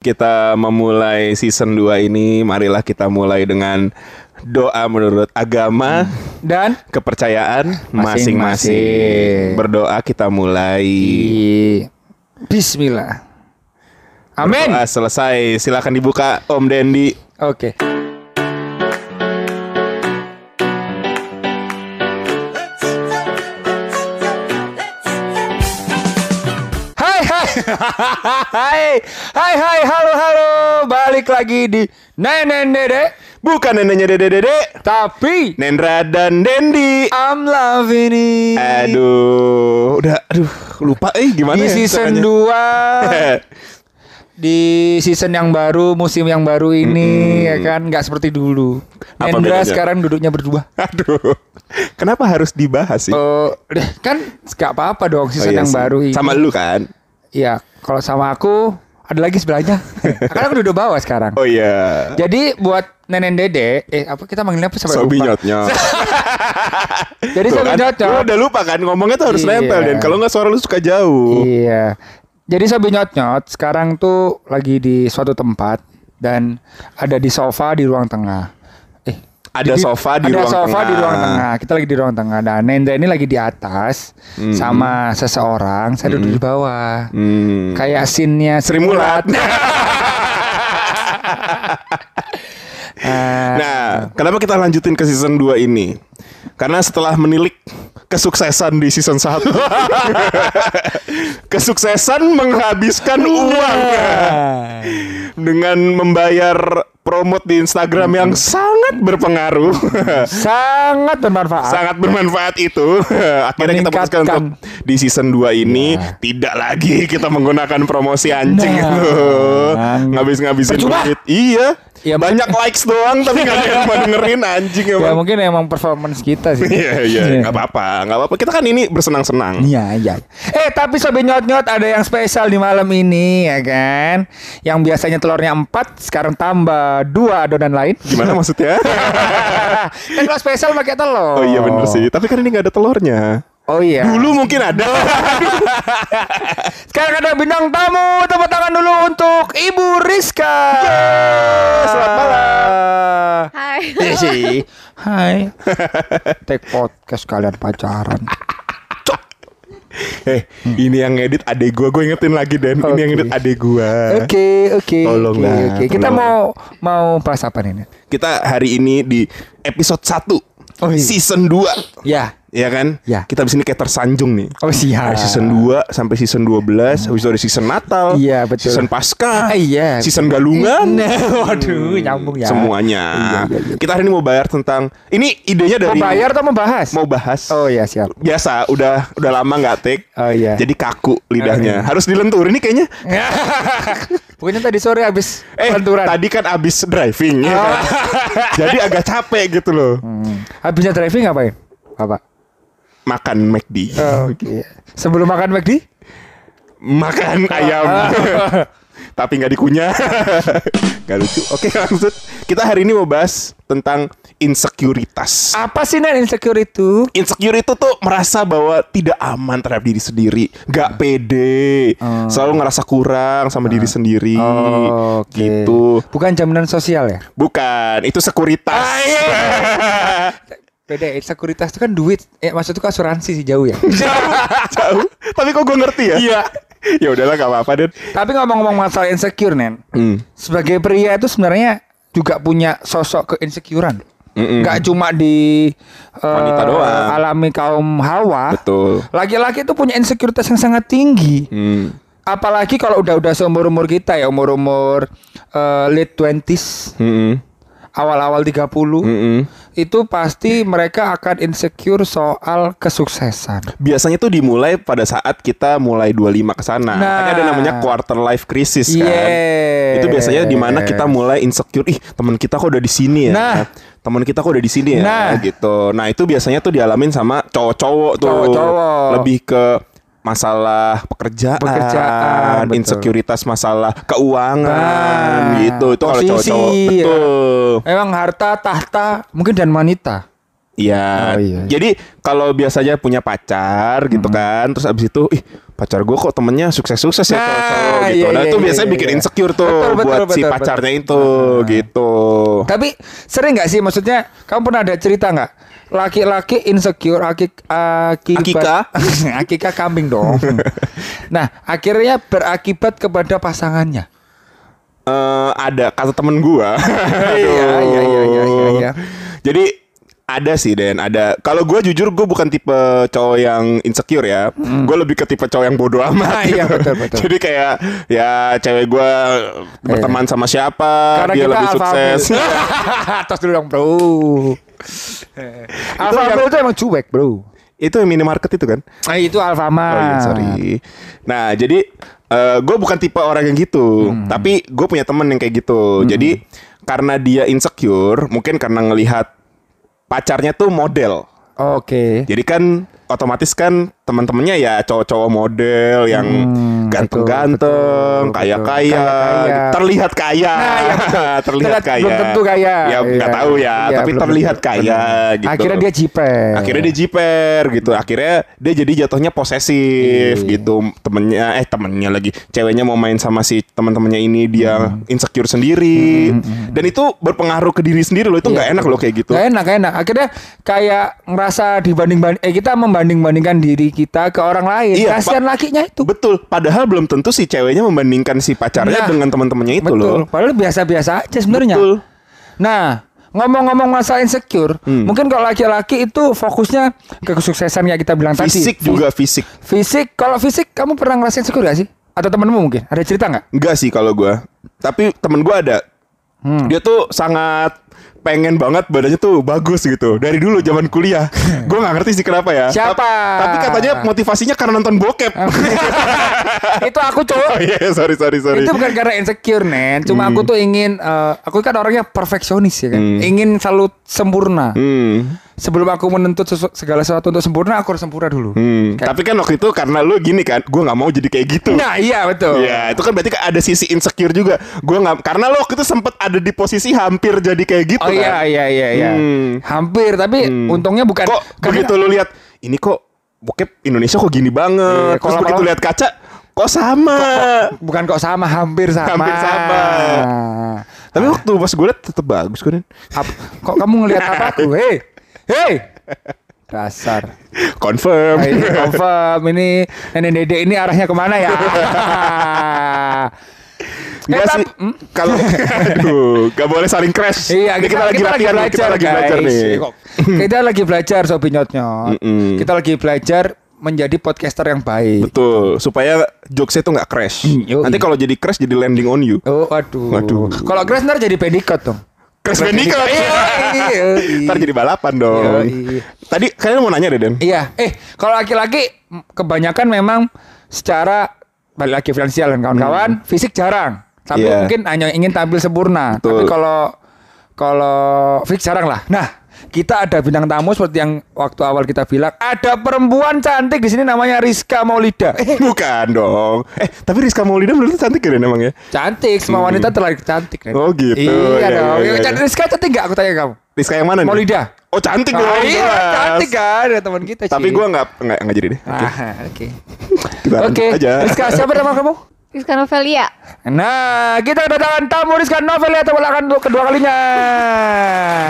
Kita memulai season 2 ini, marilah kita mulai dengan doa menurut agama Dan kepercayaan Masing-masing. Berdoa kita mulai. i- Bismillah. Amin. Selesai. Silakan dibuka Om Dendi. Oke. Hai hai hai hai halo halo balik lagi di Nenen Dede Bukan neneknya Dede Dede, tapi Nendra dan Dendi. I'm loving it Aduh, udah aduh lupa eh gimana di ya season caranya? 2 di season yang baru musim yang baru ini ya kan nggak seperti dulu Apa Nendra bedanya? sekarang duduknya berdua Aduh. Kenapa harus dibahas sih? Oh, deh, kan nggak apa-apa dong season iya yang sih. baru ini. Sama lu kan? Iya, kalau sama aku ada lagi sebelahnya. Karena aku duduk bawah sekarang. Oh iya. Jadi buat nenek dede, eh apa kita manggilnya apa sampai Sobi lupa. nyotnya. Jadi Tuh sobi kan, nyotnya. Lu udah lupa kan ngomongnya tuh harus Iya. nempel dan kalau nggak suara lu suka jauh. Iya. Jadi sobi nyot-nyot sekarang tuh lagi di suatu tempat dan ada di sofa di ruang tengah. Ada jadi sofa di ada ruang sofa tengah. di ruang tengah. Kita lagi di ruang tengah. Dan Nenda ini lagi di atas Hmm. sama seseorang. Saya duduk di bawah. Hmm. Kayak scene-nya Sri Mulat. Nah, kenapa kita lanjutin ke season 2 ini? Karena setelah menilik kesuksesan di season 1 Kesuksesan menghabiskan uang. Dengan membayar promote di Instagram yang sangat berpengaruh. Sangat bermanfaat. Sangat bermanfaat itu. Akhirnya kita putuskan untuk di season 2 ini Tidak lagi kita menggunakan promosi anjing Nah. itu Ngabis-ngabisin duit. Iya Iya, Banyak likes doang Tapi gak ada yang mau dengerin anjing Ya emang mungkin emang performance kita sih. Iya iya nggak apa-apa nggak apa-apa kita kan ini bersenang-senang. Iya, iya. Eh, tapi sobat nyot-nyot ada yang spesial di malam ini ya kan. Yang biasanya telurnya 4 sekarang tambah dua adonan lain. Gimana maksudnya? kan kalau spesial pakai telur. oh iya bener sih. Tapi kan ini nggak ada telurnya. Oh iya. Dulu mungkin ada. Sekarang ada bintang tamu. Tepuk tangan dulu untuk Ibu Rizka. selamat malam. Hai. Iya sih. Hai. Take podcast kalian pacaran. eh ini yang ngedit adek gua. Gue ingetin lagi Dan. Ini yang ngedit adek gua. Oke, oke. Tolong oke, lah, oke. Kita tolong. mau mau bahas apa nih? Kita hari ini di episode 1 Oh, iya. season 2 Ya. Ya kan? Ya. Kita di sini kayak tersanjung nih. Oh siap. Dari season 2 sampai season 12 Habis itu ada season Natal Iya, betul. Season Pasca Ah, iya. Season Galungan Nah, waduh, nyambung ya. Semuanya Iya, iya, iya. Kita hari ini mau bayar tentang Ini idenya Mau dari bayar atau mau bahas? Mau bahas Oh iya siap. Biasa udah udah lama nggak take Oh iya. Jadi kaku lidahnya Oh, iya. Harus dilenturin nih kayaknya Pokoknya tadi sore habis Eh lenturan. tadi kan abis driving ya kan? Jadi agak capek gitu loh Hmm. Habisnya driving ngapain? Bapak. Makan McD Oh, Oke. Sebelum makan McD? Makan ayam Tapi nggak dikunyah Gak lucu Oke lanjut Kita hari ini mau bahas Tentang insekuritas Apa sih Nen insecure itu? Insecure itu tuh merasa bahwa tidak aman terhadap diri sendiri, gak pede, selalu ngerasa kurang sama diri sendiri, Oh, Oke. gitu. Bukan jaminan sosial ya? Bukan, itu sekuritas. Ah, iya. Beda, sekuritas itu kan duit. Eh, maksud itu asuransi sih jauh ya. jauh, jauh. Tapi kok gue ngerti ya? Iya. ya udahlah, gak apa-apa deh. Tapi ngomong-ngomong masalah insecure, Nen. Hmm. Sebagai pria itu sebenarnya juga punya sosok keinsecurean. Mm-mm. Nggak cuma di Wanita doang. alami kaum hawa. Betul. Laki-laki itu punya insekuritas yang sangat tinggi. Hmm. Apalagi kalau udah-udah seumur-umur kita ya, umur-umur eh, late 20s, Mm-mm. awal-awal 30. Mm-mm. Itu pasti mereka akan insecure soal kesuksesan. Biasanya tuh dimulai pada saat kita mulai 25 ke sana. Nah. Ada namanya quarter life crisis kan. Yes. Itu biasanya di mana kita mulai insecure, ih teman kita kok udah di sini ya. Nah. Teman kita kok udah di sini ya Nah. gitu. Nah, itu biasanya tuh dialamin sama cowok-cowok tuh. Cowok-cowok. Lebih ke masalah pekerjaan, Pekerjaan, betul. insekuritas masalah keuangan Nah, gitu. Itu kalau cowok-cowok ya. betul. Emang harta, tahta, mungkin dan wanita. Iya. Oh, iya. Jadi kalau biasanya punya pacar gitu kan, terus abis itu ih pacar gue kok temennya sukses-sukses ya Nah, cowok-cowok gitu. iya, nah iya, itu iya, biasanya iya, bikin iya. insecure tuh Betul, betul, buat si betul, pacarnya betul. itu gitu. Tapi sering nggak sih maksudnya kamu pernah ada cerita nggak? Laki-laki insecure akik akibat Akika? akika kambing dong. nah, akhirnya berakibat kepada pasangannya. Eh, ada kata temen gua. Iya, Aduh. iya, iya, iya, iya, iya. Jadi ada sih Den, ada. Kalau gua jujur gue bukan tipe cowok yang insecure ya. Gue lebih ke tipe cowok yang bodoh amat. Hmm. Ah, iya, betul, betul. Jadi kayak ya cewek gua berteman sama siapa, Karena dia lebih sukses. Tos dulu dong, Bro. Male itu emang cuek, Bro. itu yang minimarket itu kan? Ah, itu Alfamart. Oh iya, sorry. Nah, jadi gue bukan tipe orang yang gitu, Hmm. tapi gue punya temen yang kayak gitu. Jadi karena dia insecure, mungkin karena ngelihat pacarnya tuh model. Oke. Jadi kan otomatis kan teman-temannya ya cowok-cowok model yang Hmm, ganteng-ganteng, kaya-kaya, terlihat kaya, Nah, iya, terlihat kaya. belum tentu kaya. Ya nggak Iya, tahu ya, iya, tapi belum terlihat kaya gitu. Akhirnya dia jiper. Akhirnya dia jiper gitu. Akhirnya dia jadi jatuhnya posesif Iya. gitu. Temennya eh temennya lagi ceweknya mau main sama si teman-temannya ini dia Hmm. insecure sendiri. Dan itu berpengaruh ke diri sendiri loh. Itu nggak Iya, enak loh kayak gitu. Gak enak, gak enak. Akhirnya kayak ngerasa dibanding banding eh kita membanding bandingkan diri kita ke orang lain. Iya, Kasihan lakinya itu. Betul. Padahal belum tentu si ceweknya membandingkan si pacarnya Nah, dengan teman-temannya itu Betul. loh. Padahal biasa-biasa aja sebenarnya. Betul. Nah, ngomong-ngomong masalah insecure, Hmm. mungkin kalau laki-laki itu fokusnya ke kesuksesan kayak kita bilang Fisik tadi. juga fisik. Fisik, kalau fisik kamu pernah ngerasain insecure gak sih? Atau temenmu mungkin? Ada cerita nggak? Enggak sih kalau gua. Tapi temen gua ada. Hmm. Dia tuh sangat pengen banget badannya tuh bagus gitu dari dulu zaman kuliah gue nggak ngerti sih kenapa ya Siapa? Ta- tapi katanya motivasinya karena nonton bokep itu aku cowok. oh iya sorry sorry sorry Itu bukan karena insecure, Nen. Cuma aku tuh ingin eh, aku kan orangnya perfeksionis ya kan. Hmm. Ingin selalu sempurna. hmm. Sebelum aku menuntut sesu- segala sesuatu untuk sempurna, aku harus sempurna dulu. Hmm. Kayak- tapi kan waktu itu karena lu gini kan gue nggak mau jadi kayak gitu Nah, iya betul. Ya itu kan berarti ada sisi insecure juga Gue nggak Karena lo waktu itu sempet ada di posisi hampir jadi kayak gitu Oh iya kan iya iya iya. Hmm. Hampir tapi untungnya bukan Kok karena- begitu lu lihat Ini kok bokep Indonesia kok gini banget Iya, Terus kalau- begitu lihat kaca Kok sama bukan kok sama, hampir sama. Hampir sama. Tapi waktu pas gue liat tetep bagus kok kok kamu ngelihat apa aku? Hei. Hei. Dasar. Confirm Nah, ini confirm ini nenek dede ini arahnya ke mana ya? Enggak Eh, sih hmm? Kalau Aduh Gak boleh saling crash Iya, Ini kita, lagi latihan nih, Kita lagi guys. belajar nih Kita lagi belajar sobi nyot-nyot. Mm-mm. Kita lagi belajar menjadi podcaster yang baik. Betul Supaya jokesnya tuh gak crash yoi. Nanti kalau jadi crash jadi landing on you Oh, aduh. Waduh. Kalau Grace ntar jadi pedicot dong. Crash Bandicoot Iya, iya. Ntar jadi balapan dong Yoi. Tadi kayaknya mau nanya deh Den Iya, eh kalau laki-laki kebanyakan memang secara balik lagi finansial dan kawan-kawan, fisik jarang. Tapi Hmm. Iya. mungkin hanya ingin tampil sempurna. Betul. Tapi kalau kalau fisik jarang lah. Nah, kita ada bintang tamu seperti yang waktu awal kita bilang, ada perempuan cantik di sini namanya Rizka Maulida. Eh, Bukan dong Eh tapi Rizka Maulida menurut cantik ya Den emang ya cantik, semua wanita terlahir cantik. Ren. Oh, gitu. Iya, Iya, dong. iya, iya. Rizka cantik gak? Aku tanya kamu. Rizka yang mana nih? Maulida. Oh cantik Ah, dong iya, jelas. cantik kan, ada teman kita. Tapi gue nggak nggak jadi deh. Oke. Ah, oke. Kita lanjut Oke, aja. Rizka siapa nama kamu? Rizka Novelia. Nah, kita kedatangan tamu Rizka Novel ya tepuk tangan untuk kedua kalinya.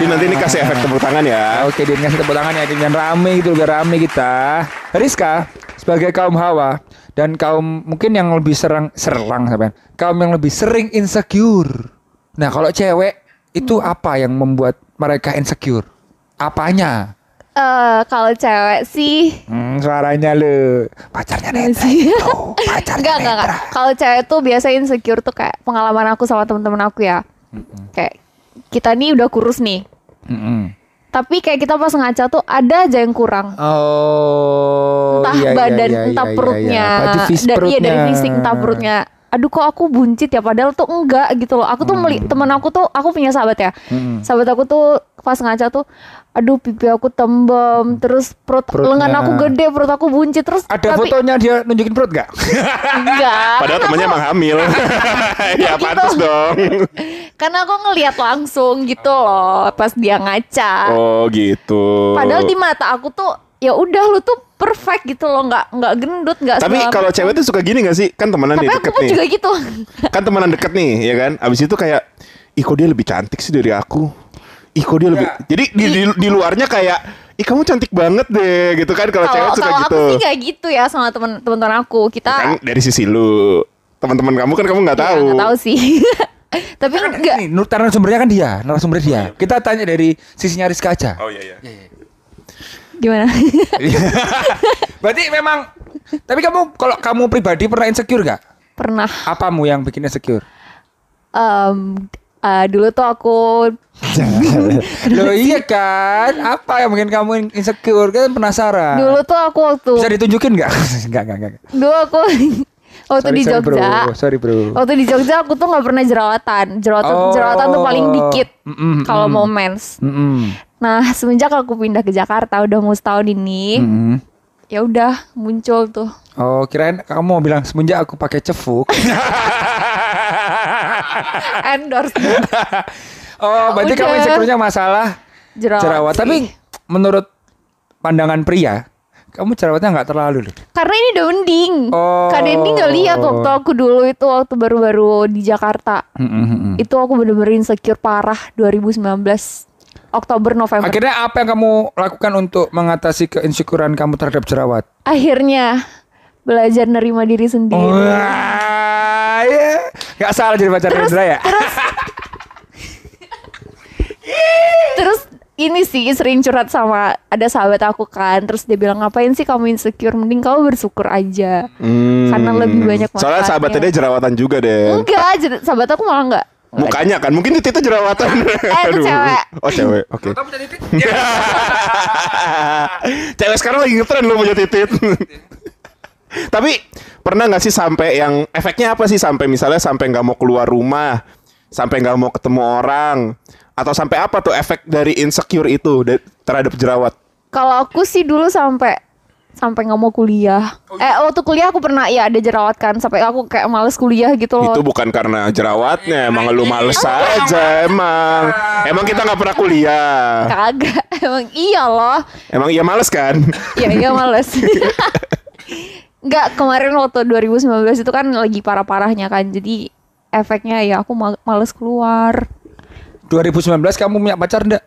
Di nanti ini kasih efek tepuk tangan ya. Oke, dia ngasih tepuk tangan ya, dengan rame gitu, biar rame kita. Rizka sebagai kaum hawa dan kaum mungkin yang lebih serang serang sampean. Kaum yang lebih sering insecure. Nah, kalau cewek itu apa yang membuat mereka insecure? Apanya? Eh kalau cewek sih Hmm, suaranya lu pacarnya Netra sih. itu, pacarnya enggak enggak, Netra. enggak. Kalau cewek tuh biasa insecure tuh kayak pengalaman aku sama temen-temen aku ya. Kayak kita nih udah kurus nih. Mm-mm. Tapi kayak kita pas ngaca tuh ada aja yang kurang. Oh, entah iya, iya, badan, iya, entah iya, perutnya, iya. Baju fis dan iya dari fisik entah perutnya. Aduh kok aku buncit ya padahal tuh enggak gitu loh. Aku tuh meli temen aku tuh aku punya sahabat ya. Hmm. Sahabat aku tuh pas ngaca tuh aduh pipi aku tembem, terus perut Perutnya. lengan aku gede, perut aku buncit terus Ada tapi fotonya dia nunjukin perut gak? enggak. Padahal temennya aku- emang hamil. ya Gitu. pantas dong. Karena aku ngelihat langsung gitu loh pas dia ngaca. Oh gitu. Padahal di mata aku tuh ya udah lu tuh perfect gitu loh, nggak nggak gendut, nggak. Tapi kalau macam. cewek tuh suka gini gak sih? Kan temenan tapi nih aku deket pun nih. juga gitu. Kan temenan deket nih, ya kan? Abis itu kayak, ih kok dia lebih cantik sih dari aku. Ih kok dia lebih. Ya. Jadi di, di, di luarnya kayak, ih kamu cantik banget deh, gitu kan? Kalau cewek Kalau suka kalau gitu. aku sih nggak gitu ya sama teman teman aku. Kita kan dari sisi lu, teman-teman kamu kan kamu nggak ya, tahu. nggak tahu sih. tapi Kan enggak. Ini nur- narasumbernya kan dia, narasumber dia. Kita tanya dari sisinya Rizka aja. Oh iya iya. Gimana? Berarti memang tapi kamu kalau kamu pribadi pernah insecure gak? Pernah. Apamu yang bikin insecure? em, eh, dulu tuh aku Loh iya kan? Apa yang bikin kamu insecure? Kan penasaran. dulu tuh aku waktu Bisa ditunjukin nggak? Enggak, enggak, enggak. dulu aku waktu Sorry, di sorry, bro. Jogja. Sorry, bro. Waktu di Jogja aku tuh nggak pernah jerawatan. Jerawatan Oh. jerawatan tuh paling dikit Mm-mm, kalau mm. mau mens. Mm-mm. Nah, semenjak aku pindah ke Jakarta udah mau setahun ini, Mm-mm. ya udah muncul tuh. Oh, kirain kamu mau bilang semenjak aku pakai cefuk. Endorse oh, berarti kamu Udah. insecure-nya masalah jerawat. jerawat. Tapi menurut pandangan pria, kamu jerawatnya nggak terlalu loh. karena ini udah mending. Oh. Kak Dendi nggak lihat waktu aku dulu itu waktu baru-baru di Jakarta. Mm-mm. Itu aku bener-bener insecure parah 2019 Oktober November. Akhirnya apa yang kamu lakukan untuk mengatasi keinsecurean kamu terhadap jerawat? Akhirnya belajar nerima diri sendiri. Wah, ya. Gak salah jadi pacar Terus- Indra ya? Terus ini sih sering curhat sama ada sahabat aku kan terus dia bilang ngapain sih kamu insecure mending kamu bersyukur aja Hmm. Karena lebih banyak Soalnya sahabatnya dia jerawatan juga deh. enggak jer- sahabat aku malah enggak Mukanya kan, mungkin itu itu jerawatan. Eh, itu cewek. Oh cewek, oke. cewek sekarang lagi ngetren lo punya titit. Tapi pernah nggak sih sampai yang efeknya apa sih sampai misalnya sampai nggak mau keluar rumah, sampai nggak mau ketemu orang, atau sampai apa tuh efek dari insecure itu da- terhadap jerawat? kalau aku sih dulu sampai sampai nggak mau kuliah. Eh waktu kuliah aku pernah ya ada jerawat kan. Sampai aku kayak males kuliah gitu loh. Itu bukan karena jerawatnya, emang lu males aja emang. Emang kita nggak pernah kuliah. kagak emang iya loh. Emang iya males kan? Iya iya males. Enggak kemarin waktu 2019 itu kan lagi parah-parahnya kan. Jadi efeknya ya aku ma- males keluar 2019 kamu punya pacar enggak?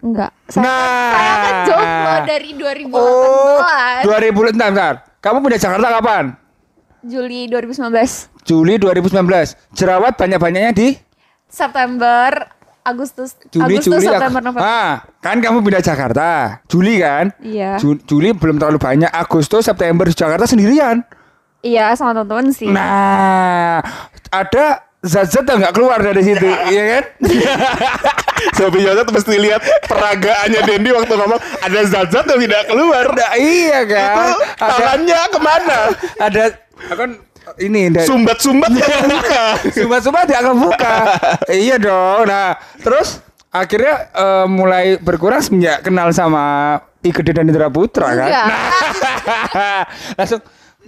Enggak Saya, Nah. saya kan jomblo dari 2018 Oh, 2000 bentar, bentar. Kamu pindah Jakarta kapan? Juli 2019 Juli 2019. Jerawat banyak-banyaknya di September Agustus Juli, Agustus Juli, September November Ah, kan kamu pindah Jakarta. Juli kan? Iya Ju- Juli belum terlalu banyak. Agustus, September di Jakarta sendirian. Iya sama teman-teman sih Nah, ada zat-zat yang nggak keluar dari situ, iya kan? Sobi Yosat mesti lihat peragaannya Dendi waktu ngomong ada zat-zat yang tidak keluar. Nah, iya kan? Itu Ada, tangannya ke mana? ada kan ini Sumbat-sumbat ke muka. Sumpah-sumpah dia akan buka. iya dong. Nah, terus akhirnya eh, mulai berkurang semenjak kenal sama Igede dan Indra Putra kan. Enggak Langsung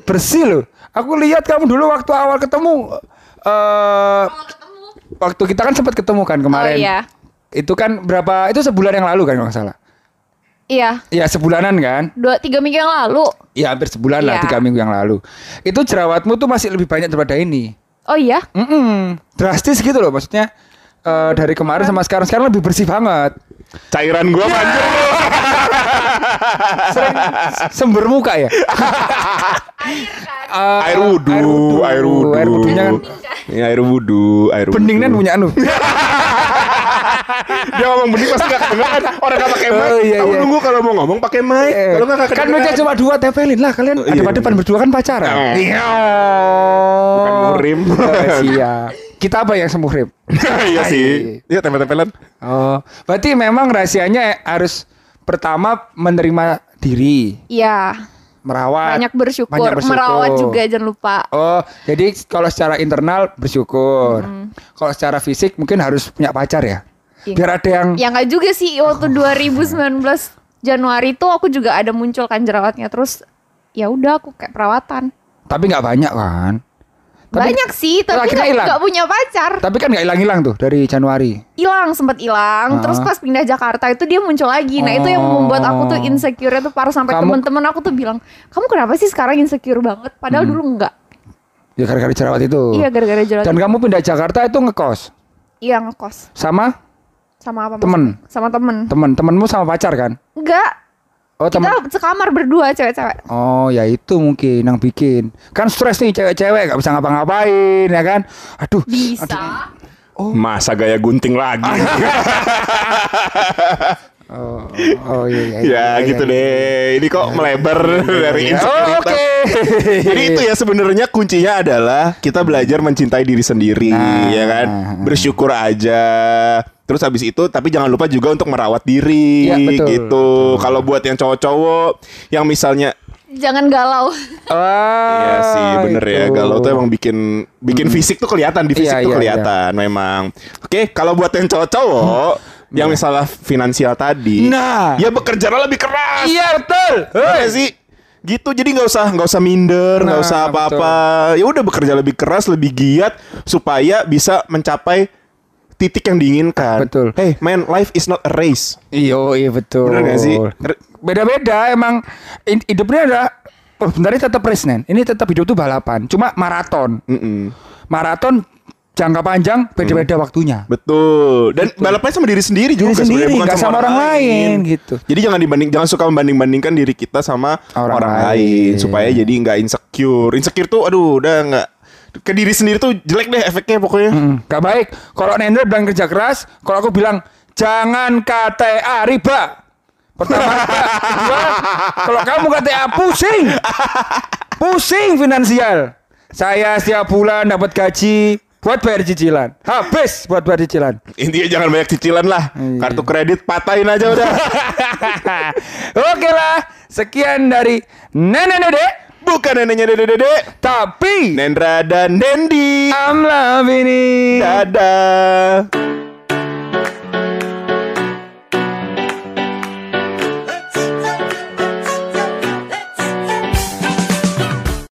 bersih loh. Aku lihat kamu dulu waktu awal ketemu eh waktu kita kan sempat ketemu kan kemarin. Oh iya Itu kan berapa? Itu sebulan yang lalu kan kalau nggak salah. Iya Iya sebulanan kan? Dua, tiga minggu yang lalu Iya hampir sebulan lah Iya. tiga minggu yang lalu. Itu jerawatmu tuh masih lebih banyak daripada ini. Oh iya Mm-mm. drastis gitu loh maksudnya eh, dari kemarin sama sekarang sekarang lebih bersih banget Cairan gua manjur lu. sering sembur muka ya Eh, Air wudu, air wudu. air wudunya kan Ini air wudu, air wudu. bening kan punya anu Dia ngomong bening pasti gak kedengeran. Orang gak pakai mic. Oh, iya, Kamu iya. nunggu kalau mau ngomong pakai mic. Eh, Kalau gak kan kedengeran. mereka cuma dua tempelin lah kalian Oh, iya, ada iya. depan berdua kan pacaran Oh. iya Bukan murim. Oh, siap kita apa yang semuhrim Iya sih. Iya tempel-tempelan. oh berarti memang rahasianya harus pertama menerima diri Iya merawat banyak bersyukur. banyak bersyukur. merawat juga jangan lupa Oh, jadi kalau secara internal bersyukur. Kalau secara fisik mungkin harus punya pacar ya. Iya. Biar ada yang ya nggak juga sih waktu 2019 Januari itu aku juga ada muncul kan jerawatnya terus ya udah aku kayak perawatan tapi nggak banyak kan. Tapi- Banyak sih, tapi nggak nggak punya pacar. Tapi kan nggak hilang-hilang tuh dari Januari. Hilang sempat hilang, Ah. terus pas pindah Jakarta itu dia muncul lagi. Nah itu yang membuat aku tuh Oh. insecure itu parah sampai temen-temen aku tuh bilang, kamu kenapa sih sekarang insecure banget? Padahal Hmm. dulu enggak. Ya gara-gara jerawat itu. Iya gara-gara jerawat. Dan kamu pindah Jakarta itu ngekos Iya ngekos sama sama apa? Temen. Sama temen. temen temenmu sama pacar kan? Enggak. Oh temen. Kita sekamar berdua cewek-cewek. Oh ya itu mungkin yang bikin kan stres nih cewek-cewek gak bisa ngapa-ngapain ya kan? Aduh. Bisa. Masa gaya gunting lagi. Oh, oh iya iya. ya iya, gitu iya, deh. Ini kok melebar dari iya. Oh. Oke. Jadi itu ya sebenarnya kuncinya adalah kita belajar mencintai diri sendiri, Nah. ya kan? Bersyukur aja. Terus habis itu tapi jangan lupa juga untuk merawat diri Iya, betul. gitu. Kalau buat yang cowok-cowok yang misalnya Jangan galau. Wah, Iya sih bener ya Ah, itu. Galau tuh emang bikin bikin fisik tuh kelihatan di fisik Iya, tuh iya, kelihatan memang. Oke kalau buat yang cowok-cowok yang misalnya finansial tadi, Nah. ya bekerjalah lebih keras. Iya betul. Iya sih gitu jadi nggak usah nggak usah minder nggak Nah, usah apa-apa ya udah bekerja lebih keras lebih giat supaya bisa mencapai titik yang diinginkan Betul. hey man life is not a race Iya, iya betul. Bener gak sih? Beda-beda emang hidupnya ada oh, bentar ini tetap race Nen. Ini tetap hidup tuh balapan, cuma maraton. Mm-mm. Maraton jangka panjang beda-beda waktunya. betul dan balapnya sama diri sendiri Diri juga sendiri, sebenarnya, bukan nggak sama orang lain, gitu. jadi jangan dibanding jangan suka membanding bandingkan diri kita sama Orang orang, lain. lain. supaya jadi nggak insecure insecure tuh aduh udah nggak ke diri sendiri tuh jelek deh efeknya pokoknya Hmm, gak baik. Kalau Nendra bilang kerja keras, kalau aku bilang jangan KTA riba. Pertama, kedua, kalau kamu KTA pusing, pusing finansial. Saya setiap bulan dapat gaji buat bayar cicilan, habis buat bayar cicilan. intinya jangan banyak cicilan lah Iya. kartu kredit patahin aja udah Oke lah, sekian dari Nenek Dede, bukan neneknya dede dede. Tapi Nendra dan Dendi. I'm loving it. dadah